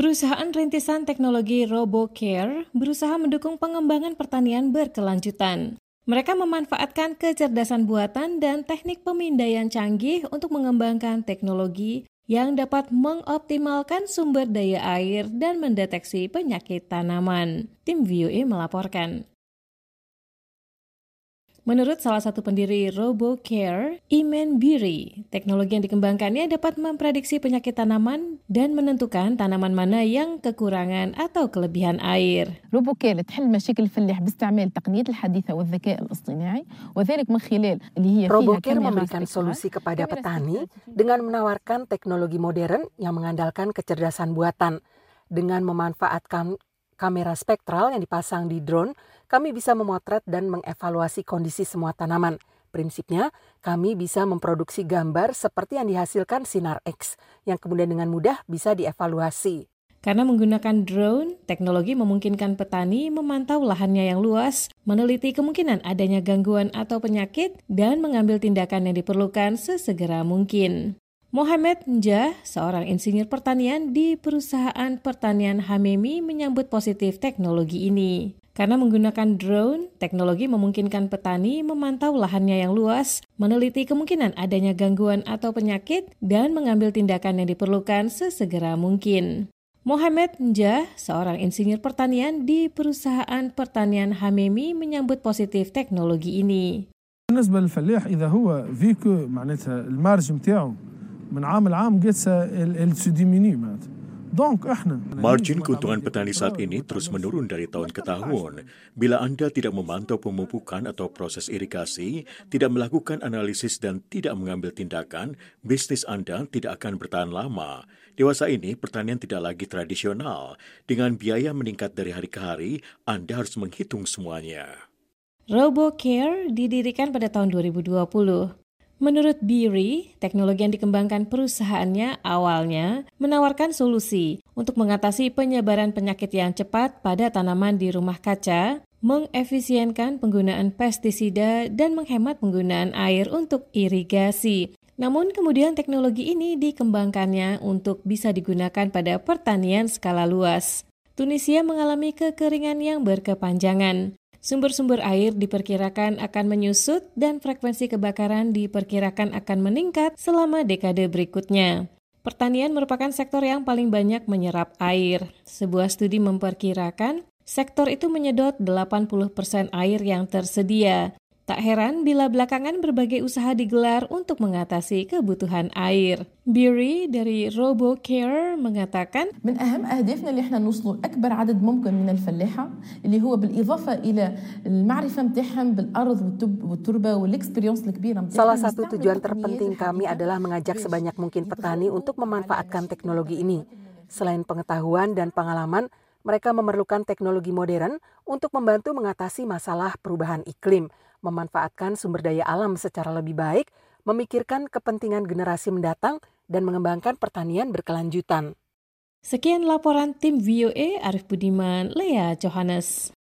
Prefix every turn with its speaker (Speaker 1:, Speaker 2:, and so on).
Speaker 1: Perusahaan rintisan teknologi RoboCare berusaha mendukung pengembangan pertanian berkelanjutan. Mereka memanfaatkan kecerdasan buatan dan teknik pemindaian canggih untuk mengembangkan teknologi yang dapat mengoptimalkan sumber daya air dan mendeteksi penyakit tanaman. Tim VOA melaporkan. Menurut salah satu pendiri RoboCare, Iman Biri, teknologi yang dikembangkannya dapat memprediksi penyakit tanaman dan menentukan tanaman mana yang kekurangan atau kelebihan air.
Speaker 2: RoboCare تحل مشاكل الفلاح باستعمال التقنيات الحديثة والذكاء الاصطناعي وذلك من خلال اللي هي
Speaker 3: RoboCare memberikan solusi kepada petani dengan menawarkan teknologi modern yang mengandalkan kecerdasan buatan dengan memanfaatkan kamera spektral yang dipasang di drone kami bisa memotret dan mengevaluasi kondisi semua tanaman. Prinsipnya, kami bisa memproduksi gambar seperti yang dihasilkan sinar X, yang kemudian dengan mudah bisa dievaluasi.
Speaker 1: Karena menggunakan drone, teknologi memungkinkan petani memantau lahannya yang luas, meneliti kemungkinan adanya gangguan atau penyakit, dan mengambil tindakan yang diperlukan sesegera mungkin. Mohamed Njah, seorang insinyur pertanian di perusahaan pertanian Hamemi menyambut positif teknologi ini. Karena menggunakan drone, teknologi memungkinkan petani memantau lahannya yang luas, meneliti kemungkinan adanya gangguan atau penyakit, dan mengambil tindakan yang diperlukan sesegera mungkin. Mohamed Njah, seorang insinyur pertanian di perusahaan pertanian Hamemi menyambut positif teknologi ini.
Speaker 4: بالنسبة للفلاح إذا هو فيكو معناتها المارج متاعه من عام لعام قد ال se diminue معناتها
Speaker 5: Margin keuntungan petani saat ini terus menurun dari tahun ke tahun. Bila Anda tidak memantau pemupukan atau proses irigasi, tidak melakukan analisis dan tidak mengambil tindakan, bisnis Anda tidak akan bertahan lama. Dewasa ini, pertanian tidak lagi tradisional. Dengan biaya meningkat dari hari ke hari, Anda harus menghitung semuanya.
Speaker 1: RoboCare didirikan pada tahun 2020. Menurut Biri, teknologi yang dikembangkan perusahaannya awalnya menawarkan solusi untuk mengatasi penyebaran penyakit yang cepat pada tanaman di rumah kaca, mengefisienkan penggunaan pestisida, dan menghemat penggunaan air untuk irigasi. Namun kemudian teknologi ini dikembangkannya untuk bisa digunakan pada pertanian skala luas. Tunisia mengalami kekeringan yang berkepanjangan. Sumber-sumber air diperkirakan akan menyusut dan frekuensi kebakaran diperkirakan akan meningkat selama dekade berikutnya. Pertanian merupakan sektor yang paling banyak menyerap air. Sebuah studi memperkirakan sektor itu menyedot 80% air yang tersedia. Tak heran bila belakangan berbagai usaha digelar untuk mengatasi kebutuhan air. Beery dari RoboCare mengatakan,
Speaker 2: من أهم أهدافنا اللي احنا نوصلوا لأكبر عدد ممكن من الفلاحة اللي هو بالإضافة إلى المعرفة متاعهم بالأرض والتربة والإكسبيرينس الكبيرة
Speaker 3: Salah satu tujuan terpenting kami adalah mengajak sebanyak mungkin petani untuk memanfaatkan teknologi ini. Selain pengetahuan dan pengalaman, mereka memerlukan teknologi modern untuk membantu mengatasi masalah perubahan iklim, memanfaatkan sumber daya alam secara lebih baik, memikirkan kepentingan generasi mendatang, dan mengembangkan pertanian berkelanjutan.
Speaker 1: Sekian laporan tim VOA Arif Budiman, Lea Johannes.